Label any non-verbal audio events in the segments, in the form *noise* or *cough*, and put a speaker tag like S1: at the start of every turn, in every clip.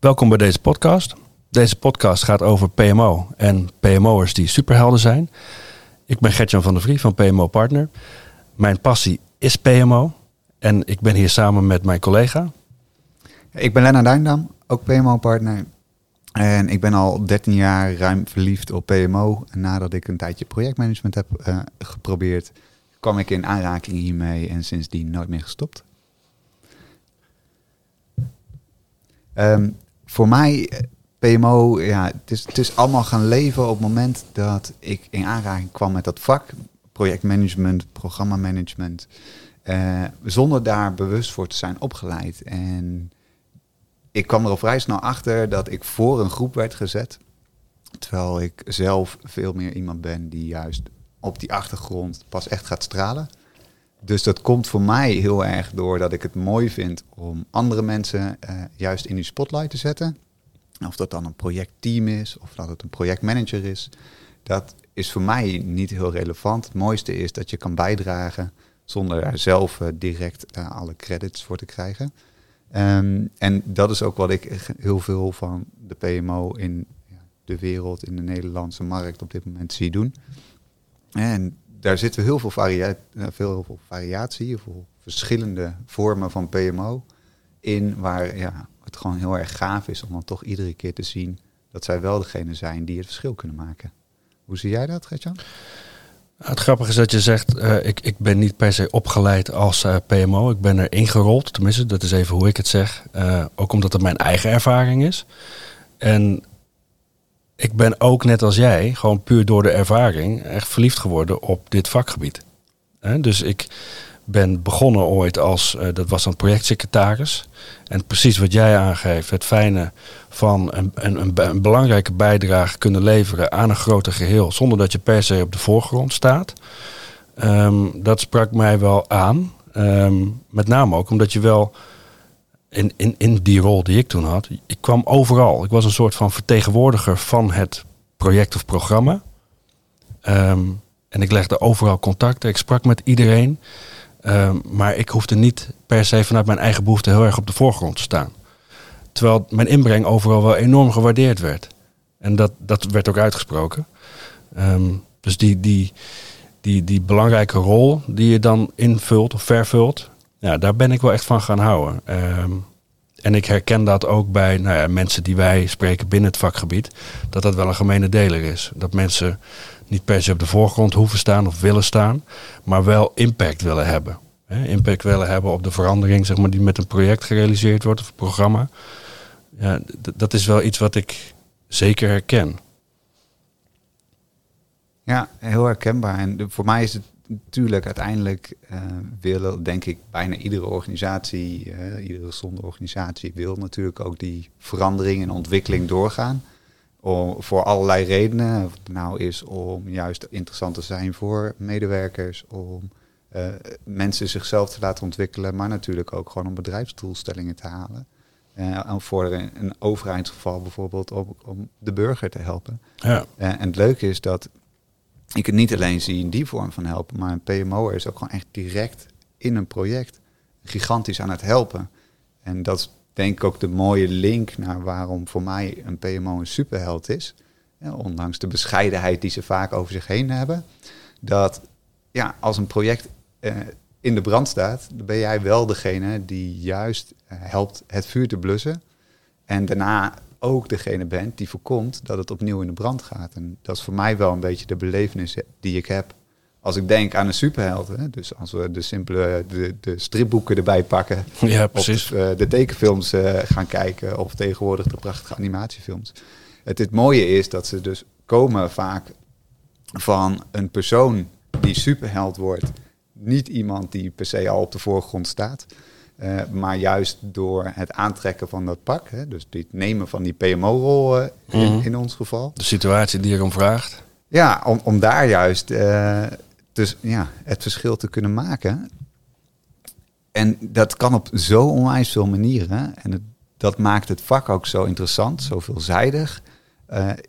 S1: Welkom bij deze podcast. Deze podcast gaat over PMO en PMO'ers die superhelden zijn. Ik ben Gertjan van der Vrie van PMO Partner. Mijn passie is PMO en ik ben hier samen met mijn collega.
S2: Ik ben Lennart Duindam, ook PMO-partner. En ik ben al 13 jaar ruim verliefd op PMO. En nadat ik een tijdje projectmanagement heb uh, geprobeerd, kwam ik in aanraking hiermee en sindsdien nooit meer gestopt. Um, voor mij, eh, PMO, ja, het is, het is allemaal gaan leven op het moment dat ik in aanraking kwam met dat vak. Projectmanagement, programmamanagement. Uh, zonder daar bewust voor te zijn opgeleid. En ik kwam er al vrij snel achter dat ik voor een groep werd gezet. Terwijl ik zelf veel meer iemand ben die juist op die achtergrond pas echt gaat stralen. Dus dat komt voor mij heel erg door dat ik het mooi vind om andere mensen uh, juist in die spotlight te zetten. Of dat dan een projectteam is of dat het een projectmanager is. Dat is voor mij niet heel relevant. Het mooiste is dat je kan bijdragen zonder er zelf uh, direct uh, alle credits voor te krijgen. Um, en dat is ook wat ik heel veel van de PMO in de wereld, in de Nederlandse markt op dit moment zie doen. En daar zitten heel veel, varia eh, veel, heel veel variatie, heel veel verschillende vormen van PMO in, waar ja, het gewoon heel erg gaaf is om dan toch iedere keer te zien dat zij wel degene zijn die het verschil kunnen maken. Hoe zie jij dat, Gertjan?
S1: Het grappige is dat je zegt, uh, ik, ik ben niet per se opgeleid als uh, PMO. Ik ben er ingerold, tenminste, dat is even hoe ik het zeg. Uh, ook omdat het mijn eigen ervaring is. En ik ben ook net als jij, gewoon puur door de ervaring, echt verliefd geworden op dit vakgebied. dus ik ben begonnen ooit als, uh, dat was een projectsecretaris. En precies wat jij aangeeft, het fijne van een, een, een, belangrijke bijdrage kunnen leveren aan een groter geheel, zonder dat je per se op de voorgrond staat. Um, dat sprak mij wel aan. Um, met name ook omdat je wel in, in, in die rol die ik toen had, ik kwam overal. Ik was een soort van vertegenwoordiger van het project of programma. Um, en ik legde overal contacten. Ik sprak met iedereen. Um, maar ik hoefde niet per se vanuit mijn eigen behoefte heel erg op de voorgrond te staan. Terwijl mijn inbreng overal wel enorm gewaardeerd werd. En dat, dat werd ook uitgesproken. Um, dus die, die, die, die belangrijke rol die je dan invult of vervult, ja, daar ben ik wel echt van gaan houden. Um, en ik herken dat ook bij nou ja, mensen die wij spreken binnen het vakgebied, dat dat wel een gemene deler is. Dat mensen niet per se op de voorgrond hoeven staan of willen staan, maar wel impact willen hebben. impact willen hebben op de verandering zeg maar, die met een project gerealiseerd wordt of een programma. Ja, dat is wel iets wat ik zeker herken.
S2: Ja, heel herkenbaar. En voor mij is het natuurlijk uiteindelijk uh, willen, denk ik, bijna iedere organisatie, uh, iedere gezonde organisatie wil natuurlijk ook die verandering en ontwikkeling doorgaan. Om, voor allerlei redenen. Of het nou is om juist interessant te zijn voor medewerkers, om uh, mensen zichzelf te laten ontwikkelen, maar natuurlijk ook gewoon om bedrijfsdoelstellingen te halen. Uh, voor een, een overheidsgeval bijvoorbeeld om, om de burger te helpen. Ja. En het leuke is dat ik het niet alleen zie in die vorm van helpen, maar een PMO is ook gewoon echt direct in een project gigantisch aan het helpen. En dat is denk ik ook de mooie link naar waarom voor mij een PMO een superheld is. Ondanks de bescheidenheid die ze vaak over zich heen hebben. Dat ja, als een project uh, in de brand staat, dan ben jij wel degene die juist uh, helpt het vuur te blussen. En daarna ook degene bent die voorkomt dat het opnieuw in de brand gaat. En dat is voor mij wel een beetje de belevenis die ik heb als ik denk aan een superheld. Hè, dus als we de simpele de, de stripboeken erbij pakken. *laughs*
S1: Ja, precies.
S2: Of uh, de tekenfilms uh, gaan kijken. Of tegenwoordig de prachtige animatiefilms. Het, het mooie is dat ze dus komen vaak van een persoon die superheld wordt. Niet iemand die per se al op de voorgrond staat. Uh, maar juist door het aantrekken van dat pak, hè, dus het nemen van die PMO-rol uh, in, mm. in, ons geval.
S1: De situatie die erom vraagt.
S2: Ja, om, om daar juist uh, dus, ja, het verschil te kunnen maken. En dat kan op zo onwijs veel manieren. En het, dat maakt het vak ook zo interessant, zo veelzijdig.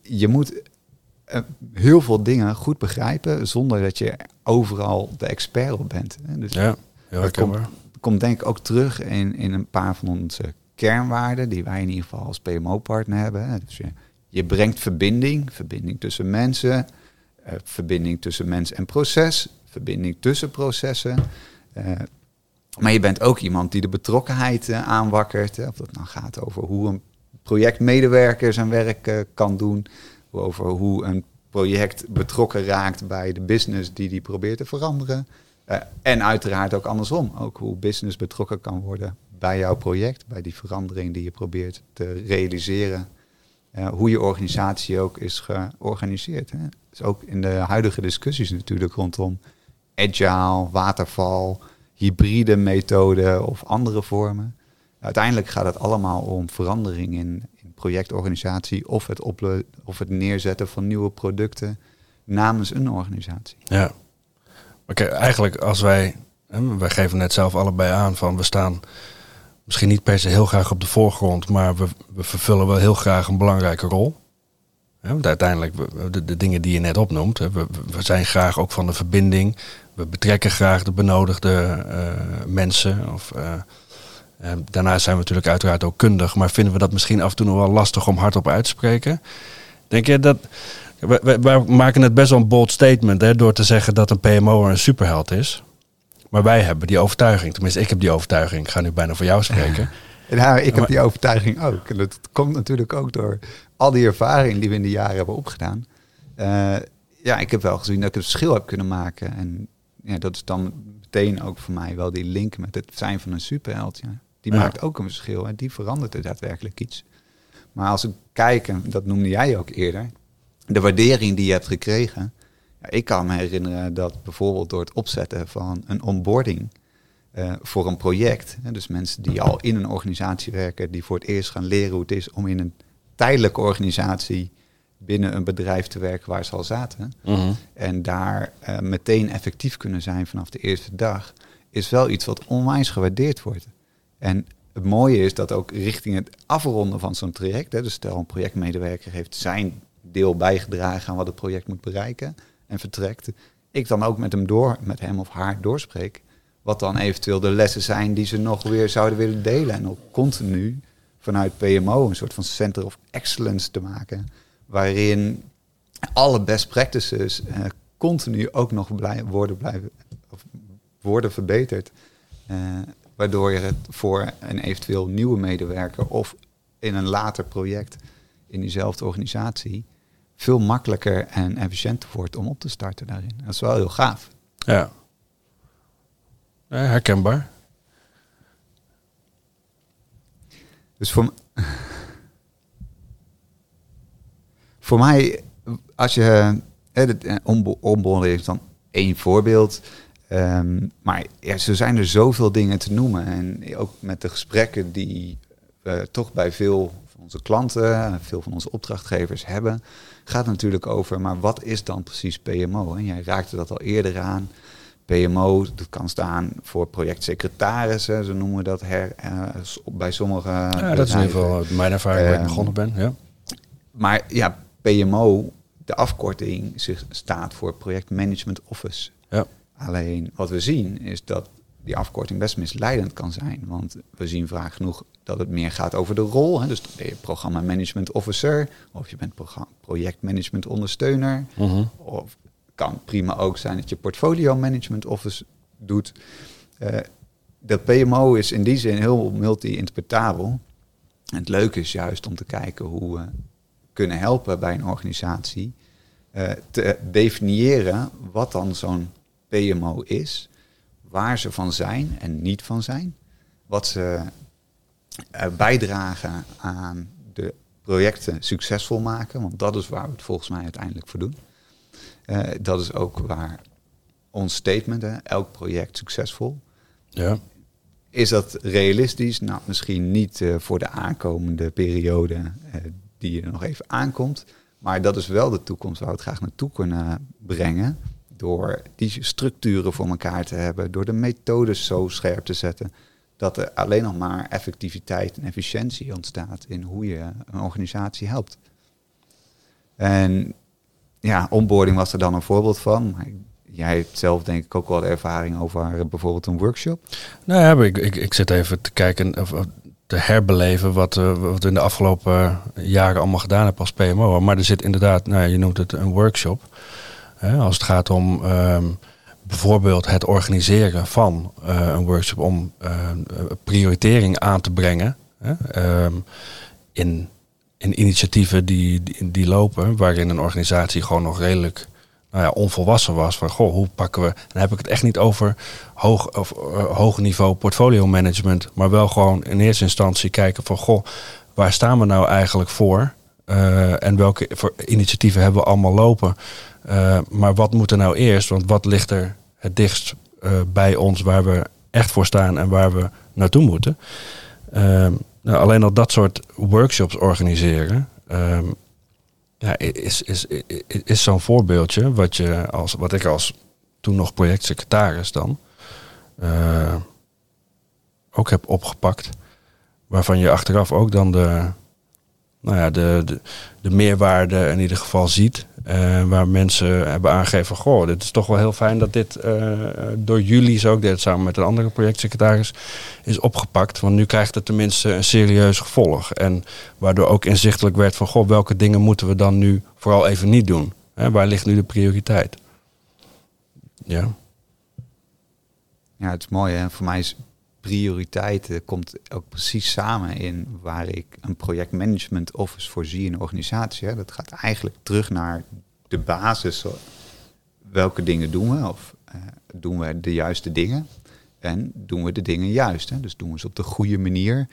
S2: je moet heel veel dingen goed begrijpen zonder dat je overal de expert op bent. Hè. Dus
S1: ja, heel herkenbaar
S2: komt denk ik ook terug in, in een paar van onze kernwaarden die wij in ieder geval als PMO-partner hebben. Dus je, brengt verbinding, verbinding tussen mensen, uh, verbinding tussen mens en proces, verbinding tussen processen. Uh, maar je bent ook iemand die de betrokkenheid uh, aanwakkert. Of dat nou gaat over hoe een projectmedewerker zijn werk kan doen, over hoe een project betrokken raakt bij de business die die probeert te veranderen. En uiteraard ook andersom, ook hoe business betrokken kan worden bij jouw project, bij die verandering die je probeert te realiseren. Uh, hoe je organisatie ook is georganiseerd. Hè. Dus ook in de huidige discussies natuurlijk rondom agile, waterval, hybride methoden of andere vormen. Uiteindelijk gaat het allemaal om verandering in, in projectorganisatie of het, of het neerzetten van nieuwe producten namens een organisatie.
S1: Ja, maar eigenlijk als wij, wij geven net zelf allebei aan van we staan misschien niet per se heel graag op de voorgrond, maar we, we vervullen wel heel graag een belangrijke rol. want uiteindelijk, de, dingen die je net opnoemt, we, zijn graag ook van de verbinding. We betrekken graag de benodigde uh, mensen. Of, uh, uh, daarnaast zijn we natuurlijk uiteraard ook kundig, maar vinden we dat misschien af en toe nog wel lastig om hardop uit te spreken. Denk je dat. Wij, maken het best wel een bold statement hè, door te zeggen dat een PMO een superheld is. Maar wij hebben die overtuiging. Tenminste, ik heb die overtuiging. Ik ga nu bijna voor jou spreken. *laughs*
S2: Ja, ik heb die overtuiging ook. En dat komt natuurlijk ook door al die ervaring die we in de jaren hebben opgedaan. Uh, ja, ik heb wel gezien dat ik het verschil heb kunnen maken. En ja, dat is dan meteen ook voor mij wel die link met het zijn van een superheld. Ja. Die maakt ook een verschil en die verandert er daadwerkelijk iets. Maar als ik kijk, en dat noemde jij ook eerder, de waardering die je hebt gekregen, ja, ik kan me herinneren dat bijvoorbeeld door het opzetten van een onboarding uh, voor een project, hè, dus mensen die al in een organisatie werken, die voor het eerst gaan leren hoe het is om in een tijdelijke organisatie binnen een bedrijf te werken waar ze al zaten. Mhm. En daar uh, meteen effectief kunnen zijn vanaf de eerste dag, is wel iets wat onwijs gewaardeerd wordt. En het mooie is dat ook richting het afronden van zo'n traject, hè, dus stel een projectmedewerker heeft zijn deel bijgedragen aan wat het project moet bereiken, en vertrekt, ik dan ook met hem door, met hem of haar doorspreek. Wat dan eventueel de lessen zijn die ze nog weer zouden willen delen. En ook continu vanuit PMO een soort van center of excellence te maken. Waarin alle best practices eh, continu ook nog blij, worden, blijven, of worden verbeterd. Uh, waardoor je het voor een eventueel nieuwe medewerker of in een later project in diezelfde organisatie veel makkelijker en efficiënter wordt om op te starten daarin. Dat is wel heel gaaf.
S1: Ja. herkenbaar.
S2: Dus voor, *laughs* voor mij, als je onboarding is dan één voorbeeld. Um, maar ja, zo zijn er zoveel dingen te noemen. En ook met de gesprekken die we toch bij veel onze klanten en veel van onze opdrachtgevers hebben, gaat natuurlijk over, maar wat is dan precies PMO? En jij raakte dat al eerder aan. PMO, dat kan staan voor projectsecretarissen, ze noemen dat her, uh, bij sommige.
S1: Ja, dat is in ieder geval mijn ervaring waar ik ehm, begonnen ben. Ja.
S2: Maar ja, PMO, de afkorting staat voor Project Management Office. Ja. Alleen wat we zien is dat die afkorting best misleidend kan zijn. Want we zien vaak genoeg dat het meer gaat over de rol. Hè. Dus ben je programma management officer of je bent projectmanagement ondersteuner. Uh Of kan prima ook zijn dat je portfolio management office doet. Uh, dat PMO is in die zin heel multi-interpretabel. En het leuke is juist om te kijken hoe we kunnen helpen bij een organisatie uh, te definiëren wat dan zo'n PMO is waar ze van zijn en niet van zijn. Wat ze uh, bijdragen aan de projecten succesvol maken. Want dat is waar we het volgens mij uiteindelijk voor doen. Uh, dat is ook waar ons statement, hè, elk project succesvol. Ja. Is dat realistisch? Nou, misschien niet uh, voor de aankomende periode die er nog even aankomt. Maar dat is wel de toekomst waar we het graag naartoe kunnen brengen door die structuren voor elkaar te hebben, door de methodes zo scherp te zetten, dat er alleen nog maar effectiviteit en efficiëntie ontstaat in hoe je een organisatie helpt. En ja, onboarding was er dan een voorbeeld van. Jij hebt zelf denk ik ook wel ervaring over bijvoorbeeld een workshop.
S1: Nou ja, ik, ik, zit even te kijken. Of, te herbeleven wat, uh, wat we in de afgelopen jaren allemaal gedaan hebben als PMO. Maar er zit inderdaad, nou, je noemt het een workshop. Als het gaat om ehm, bijvoorbeeld het organiseren van uh, een workshop om uh, prioritering aan te brengen. Ehm, in, in initiatieven die, die, lopen, waarin een organisatie gewoon nog redelijk nou ja, onvolwassen was. Van goh, hoe pakken we. Dan heb ik het echt niet over hoog, of, uh, hoog niveau portfolio management, maar wel gewoon in eerste instantie kijken van goh, waar staan we nou eigenlijk voor? En welke voor initiatieven hebben we allemaal lopen? Uh, maar wat moet er nou eerst? Want wat ligt er het dichtst bij ons waar we echt voor staan en waar we naartoe moeten? Ehm, nou, alleen al dat soort workshops organiseren. Ehm, ja, is, is, is, is zo'n voorbeeldje wat, je als, wat ik als toen nog projectsecretaris dan uh, ook heb opgepakt. Waarvan je achteraf ook dan de, nou ja, de, de meerwaarde in ieder geval ziet. Uh, waar mensen hebben aangegeven: Goh, dit is toch wel heel fijn dat dit uh, door jullie, zo ook deed samen met een andere projectsecretaris, is opgepakt. Want nu krijgt het tenminste een serieus gevolg. En waardoor ook inzichtelijk werd van: Goh, welke dingen moeten we dan nu vooral even niet doen? Hè, waar ligt nu de prioriteit? Ja.
S2: Ja, het is mooi. Hè? Voor mij is prioriteit komt ook precies samen in waar ik een projectmanagement office voorzie in een organisatie. Hè. Dat gaat eigenlijk terug naar de basis. Welke dingen doen we? Of uh, doen we de juiste dingen? En doen we de dingen juist? Hè? Dus doen we ze op de goede manier?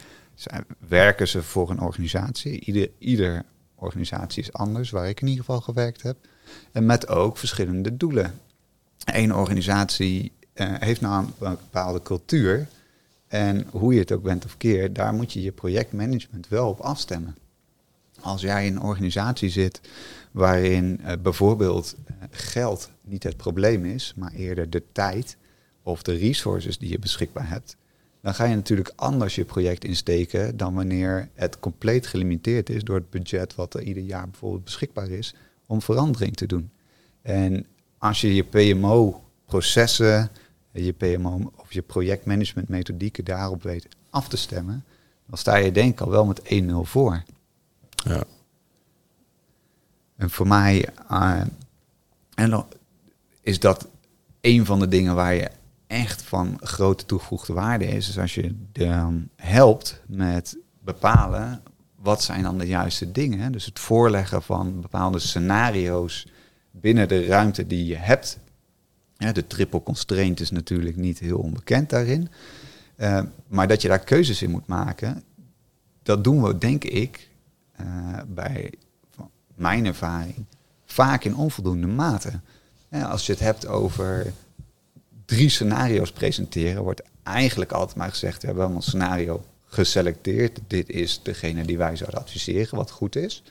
S2: Werken ze voor een organisatie? Ieder, ieder organisatie is anders, waar ik in ieder geval gewerkt heb. En met ook verschillende doelen. Eén organisatie uh, heeft nou een bepaalde cultuur. En hoe je het ook bent of keer, daar moet je je projectmanagement wel op afstemmen. Als jij in een organisatie zit waarin uh, bijvoorbeeld uh, geld niet het probleem is, maar eerder de tijd of de resources die je beschikbaar hebt, dan ga je natuurlijk anders je project insteken dan wanneer het compleet gelimiteerd is door het budget wat er ieder jaar bijvoorbeeld beschikbaar is om verandering te doen. En als je je PMO-processen, je PMO of je projectmanagement methodieken daarop weet af te stemmen, dan sta je denk ik al wel met 1-0 voor.
S1: Ja.
S2: En voor mij uh, en dan is dat een van de dingen waar je echt van grote toegevoegde waarde is. Dus als je helpt met bepalen wat zijn dan de juiste dingen. Dus het voorleggen van bepaalde scenario's binnen de ruimte die je hebt de triple constraint is natuurlijk niet heel onbekend daarin. Uh, maar dat je daar keuzes in moet maken, dat doen we, denk ik, uh, bij mijn ervaring, vaak in onvoldoende mate. Als je het hebt over drie scenario's presenteren, wordt eigenlijk altijd maar gezegd, we hebben een scenario geselecteerd. Dit is degene die wij zouden adviseren, wat goed is.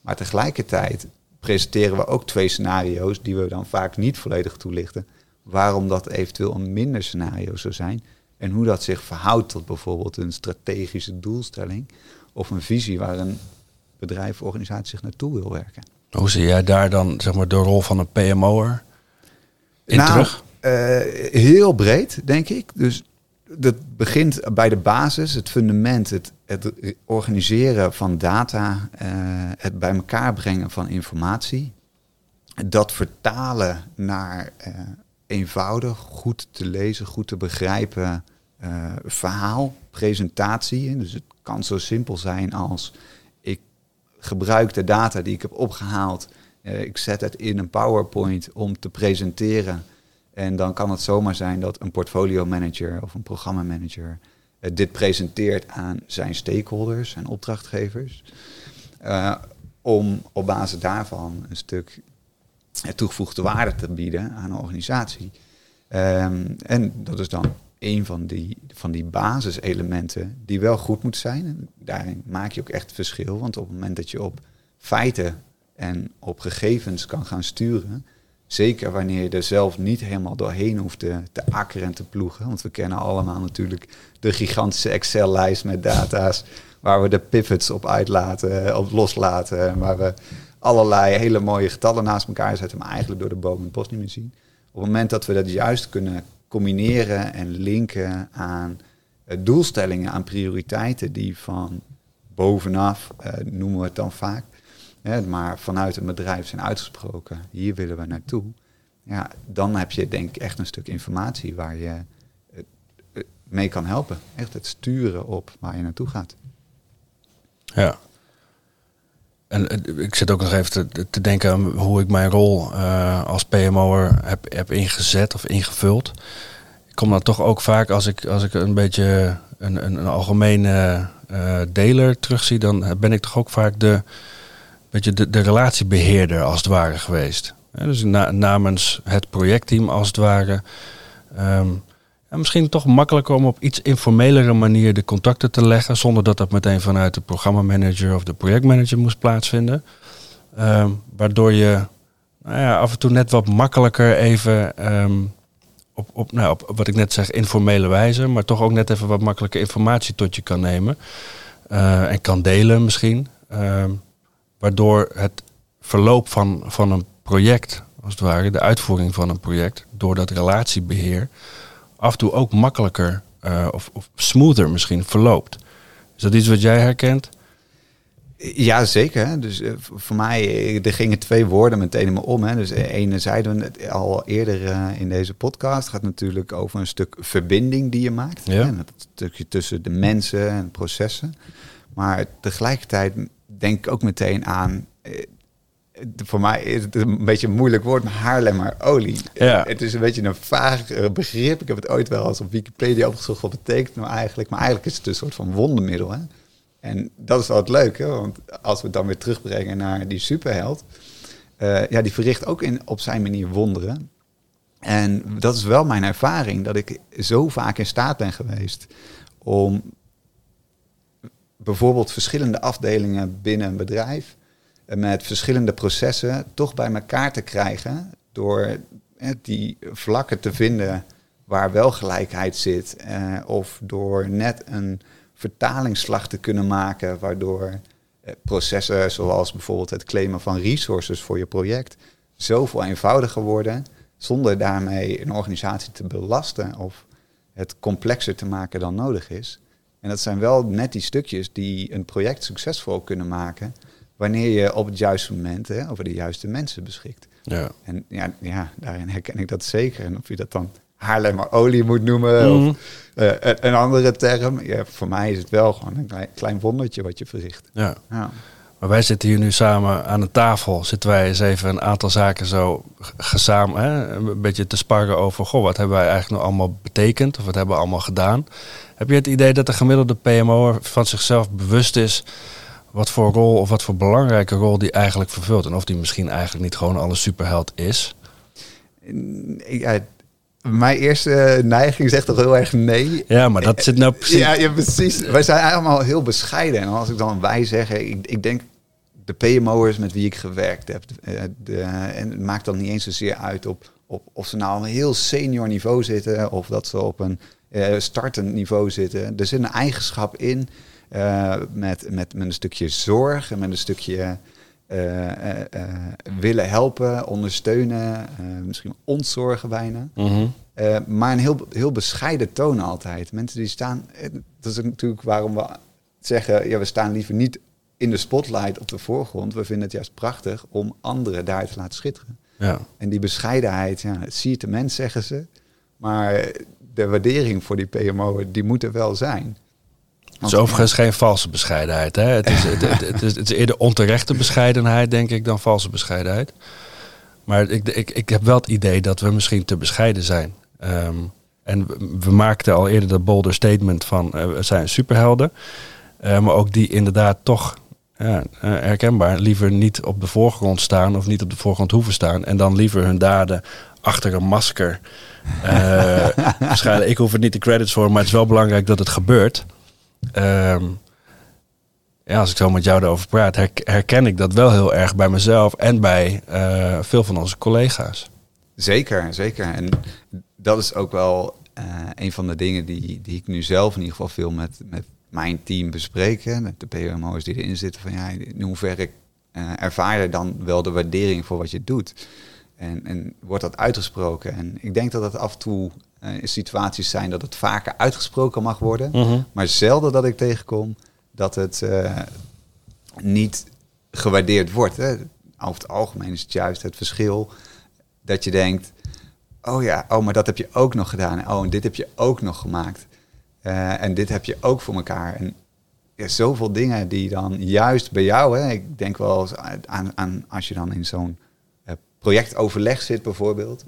S2: Maar tegelijkertijd presenteren we ook twee scenario's die we dan vaak niet volledig toelichten. Waarom dat eventueel een minder scenario zou zijn. En hoe dat zich verhoudt tot bijvoorbeeld een strategische doelstelling of een visie waar een bedrijf of organisatie zich naartoe wil werken.
S1: Hoe zie jij daar dan zeg maar, de rol van een PMO'er in nou, terug?
S2: Uh, heel breed, denk ik. Dus dat begint bij de basis, het fundament, het, het organiseren van data, uh, het bij elkaar brengen van informatie, dat vertalen naar uh, eenvoudig, goed te lezen, goed te begrijpen uh, verhaal, presentatie. Dus het kan zo simpel zijn als ik gebruik de data die ik heb opgehaald, ik zet het in een PowerPoint om te presenteren en dan kan het zomaar zijn dat een portfolio manager of een programmamanager uh, dit presenteert aan zijn stakeholders en opdrachtgevers. Uh, om op basis daarvan een stuk toegevoegde waarde te bieden aan een organisatie. Um, en dat is dan een van die, van die basiselementen die wel goed moet zijn. Daarin maak je ook echt verschil. Want op het moment dat je op feiten en op gegevens kan gaan sturen, Zeker wanneer je er zelf niet helemaal doorheen hoeft te, akkeren en te ploegen. Want we kennen allemaal natuurlijk de gigantische Excel-lijst met data's. Waar we de pivots op uitlaten, op loslaten. Waar we allerlei hele mooie getallen naast elkaar zetten. Maar eigenlijk door de boom en het bos niet meer zien. Op het moment dat we dat juist kunnen combineren en linken aan eh, doelstellingen, aan prioriteiten die van bovenaf, eh, noemen we het dan vaak, maar vanuit een bedrijf zijn uitgesproken. Hier willen we naartoe. Ja, dan heb je denk ik echt een stuk informatie waar je eh, eh, mee kan helpen. Echt het sturen op waar je naartoe gaat.
S1: Ja. En eh, ik zit ook nog even te, denken aan hoe ik mijn rol als PMO'er heb, heb ingezet of ingevuld. Ik kom dan toch ook vaak als ik, als ik een beetje een, een, een algemene eh, deler terugzie, dan ben ik toch ook vaak de, beetje de, de relatiebeheerder als het ware geweest. Dus na- namens het projectteam als het ware. Ehm, en misschien toch makkelijker om op iets informelere manier de contacten te leggen, zonder dat dat meteen vanuit de programmamanager of de projectmanager moest plaatsvinden. Ehm, waardoor je nou ja, af en toe net wat makkelijker even ehm, op, op, nou, op wat ik net zeg, informele wijze, maar toch ook net even wat makkelijker informatie tot je kan nemen. eh, en kan delen misschien. Ehm, waardoor het verloop van, van een project, als het ware, de uitvoering van een project, door dat relatiebeheer, af en toe ook makkelijker eh, of, of smoother misschien verloopt. Is dat iets wat jij herkent?
S2: Ja, zeker. Dus eh, voor mij, eh, er gingen twee woorden meteen in me om. Hè. Dus ene zeiden we het al eerder in deze podcast. Gaat natuurlijk over een stuk verbinding die je maakt.
S1: Ja.
S2: Hè. Dat stukje tussen de mensen en processen. Maar tegelijkertijd denk ik ook meteen aan... eh, voor mij is het een beetje een moeilijk woord, maar Haarlemmer olie.
S1: Ja.
S2: Het is een beetje een vaag eh, begrip. Ik heb het ooit wel eens op Wikipedia opgezocht wat betekent nou eigenlijk. Maar eigenlijk is het een soort van wondermiddel. Hè? En dat is wel het leuke, want als we het dan weer terugbrengen naar die superheld. eh, ja, die verricht ook in, op zijn manier wonderen. En dat is wel mijn ervaring, dat ik zo vaak in staat ben geweest om bijvoorbeeld verschillende afdelingen binnen een bedrijf eh, met verschillende processen toch bij elkaar te krijgen door eh, die vlakken te vinden waar wel gelijkheid zit eh, of door net een vertalingsslag te kunnen maken waardoor processen zoals bijvoorbeeld het claimen van resources voor je project zoveel eenvoudiger worden zonder daarmee een organisatie te belasten of het complexer te maken dan nodig is. En dat zijn wel net die stukjes die een project succesvol kunnen maken wanneer je op het juiste moment hè, over de juiste mensen beschikt.
S1: Ja.
S2: En ja, ja, daarin herken ik dat zeker. En of je dat dan Haarlemmer olie moet noemen
S1: Mhm.
S2: of eh, een- een andere term. Ja, voor mij is het wel gewoon een klein, klein wondertje wat je verricht.
S1: ja.
S2: Ja.
S1: Maar wij zitten hier nu samen aan een tafel. Zitten wij eens even een aantal zaken zo gezamen, hè, een beetje te sparren over... Goh, wat hebben wij eigenlijk nou allemaal betekend? Of wat hebben we allemaal gedaan? Heb je het idee dat de gemiddelde PMO van zichzelf bewust is... wat voor rol of wat voor belangrijke rol die eigenlijk vervult? En of die misschien eigenlijk niet gewoon al een superheld is?
S2: Ja, mijn eerste neiging zegt toch heel erg nee.
S1: Ja, maar dat zit nou precies...
S2: Ja, ja, precies. Wij zijn allemaal heel bescheiden. En als ik dan wij zeggen, ik, ik denk de PMO'ers met wie ik gewerkt heb. eh, De, en het maakt dan niet eens zozeer uit op, op of ze nou op een heel senior niveau zitten of dat ze op een eh, startend niveau zitten. Er zit een eigenschap in eh, met, met, met een stukje zorg en met een stukje willen helpen, ondersteunen, misschien ontzorgen bijna.
S1: Mhm.
S2: Maar een heel, heel bescheiden toon altijd. Mensen die staan, dat is natuurlijk waarom we zeggen, ja, we staan liever niet in de spotlight op de voorgrond. We vinden het juist prachtig om anderen daar te laten schitteren.
S1: Ja.
S2: En die bescheidenheid, ja, het zie je te mens, zeggen ze. Maar de waardering voor die PMO, die moet er wel zijn.
S1: Het is overigens geen valse bescheidenheid. Hè? Het, is, *laughs* het, is, het is eerder onterechte bescheidenheid, denk ik, dan valse bescheidenheid. Maar ik, ik, ik heb wel het idee dat we misschien te bescheiden zijn. Ehm, en we, we maakten al eerder dat bolder statement van eh, we zijn superhelden. Eh, maar ook die inderdaad toch ja, eh, herkenbaar liever niet op de voorgrond staan of niet op de voorgrond hoeven staan. En dan liever hun daden achter een masker. *laughs* waarschijnlijk, ik hoef er niet de credits voor, maar het is wel belangrijk dat het gebeurt. Ehm, ja, als ik zo met jou erover praat, her- herken ik dat wel heel erg bij mezelf en bij eh, veel van onze collega's.
S2: Zeker, zeker. En dat is ook wel een van de dingen die, die ik nu zelf in ieder geval veel met, met mijn team bespreek. hè, Met de PMO's die erin zitten. Van ja, in hoeverre eh, ervaar je dan wel de waardering voor wat je doet? En, en wordt dat uitgesproken? En ik denk dat dat af en toe uh, situaties zijn dat het vaker uitgesproken mag worden.
S1: Mhm.
S2: Maar zelden dat ik tegenkom dat het eh, niet gewaardeerd wordt. Hè. Over het algemeen is het juist het verschil dat je denkt... oh ja, oh, maar dat heb je ook nog gedaan. Oh, en dit heb je ook nog gemaakt. Uh, en dit heb je ook voor elkaar. En ja, zoveel dingen die dan juist bij jou... Hè, ik denk wel eens aan, als je dan in zo'n uh, projectoverleg zit bijvoorbeeld...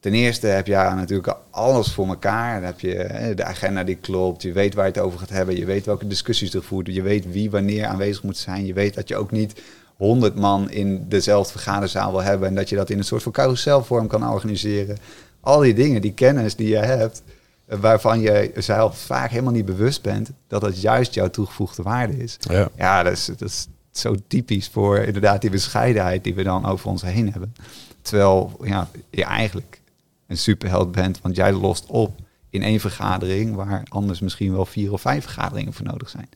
S2: Ten eerste heb je natuurlijk alles voor elkaar. Dan heb je de agenda die klopt. Je weet waar je het over gaat hebben. Je weet welke discussies er voert. Je weet wie wanneer aanwezig moet zijn. Je weet dat je ook niet honderd man in dezelfde vergaderzaal wil hebben. En dat je dat in een soort van carouselvorm kan organiseren. Al die dingen, die kennis die je hebt. Waarvan je zelf vaak helemaal niet bewust bent. Dat dat juist jouw toegevoegde waarde is.
S1: Ja,
S2: ja dat, is, dat is zo typisch voor inderdaad die bescheidenheid die we dan over ons heen hebben. Terwijl ja, je eigenlijk een superheld bent, want jij lost op in één vergadering waar anders misschien wel vier of vijf vergaderingen voor nodig zijn.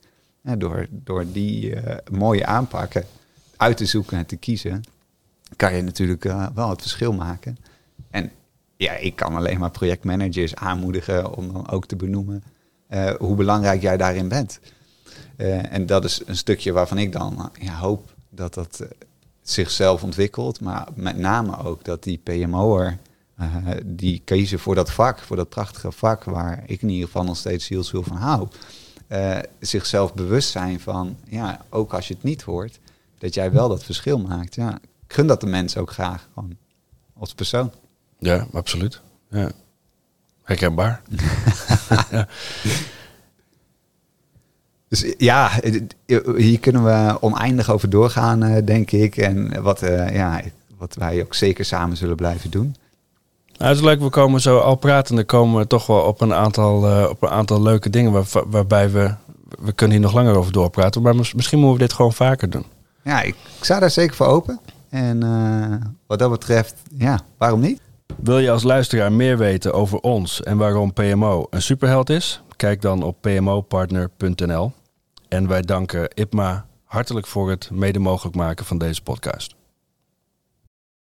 S2: Ja, door, door die uh, mooie aanpakken uit te zoeken en te kiezen, kan je natuurlijk uh, wel het verschil maken. Ja, ik kan alleen maar projectmanagers aanmoedigen om dan ook te benoemen uh, hoe belangrijk jij daarin bent. en dat is een stukje waarvan ik dan ja, hoop dat dat zichzelf ontwikkelt, maar met name ook dat die PMO'er die kiezen voor dat vak, voor dat prachtige vak waar ik in ieder geval nog steeds heel veel van hou. Zichzelf bewust zijn van, ja, ook als je het niet hoort, dat jij wel dat verschil maakt. Ja, gun dat de mensen ook graag, gewoon als persoon.
S1: Ja, absoluut. Ja. Herkenbaar. *laughs*
S2: ja. Dus ja, hier kunnen we oneindig over doorgaan, denk ik. En wat, uh, ja, wat wij ook zeker samen zullen blijven doen.
S1: Nou, het is leuk, we komen zo al pratende komen we toch wel op een aantal, uh, op een aantal leuke dingen waar, waarbij we, we kunnen hier nog langer over doorpraten. Maar misschien moeten we dit gewoon vaker doen.
S2: Ja, ik, ik sta daar zeker voor open. En uh, wat dat betreft, ja, waarom niet?
S1: Wil je als luisteraar meer weten over ons en waarom PMO een superheld is? Kijk dan op pmopartner.nl. En wij danken IPMA hartelijk voor het mede mogelijk maken van deze podcast.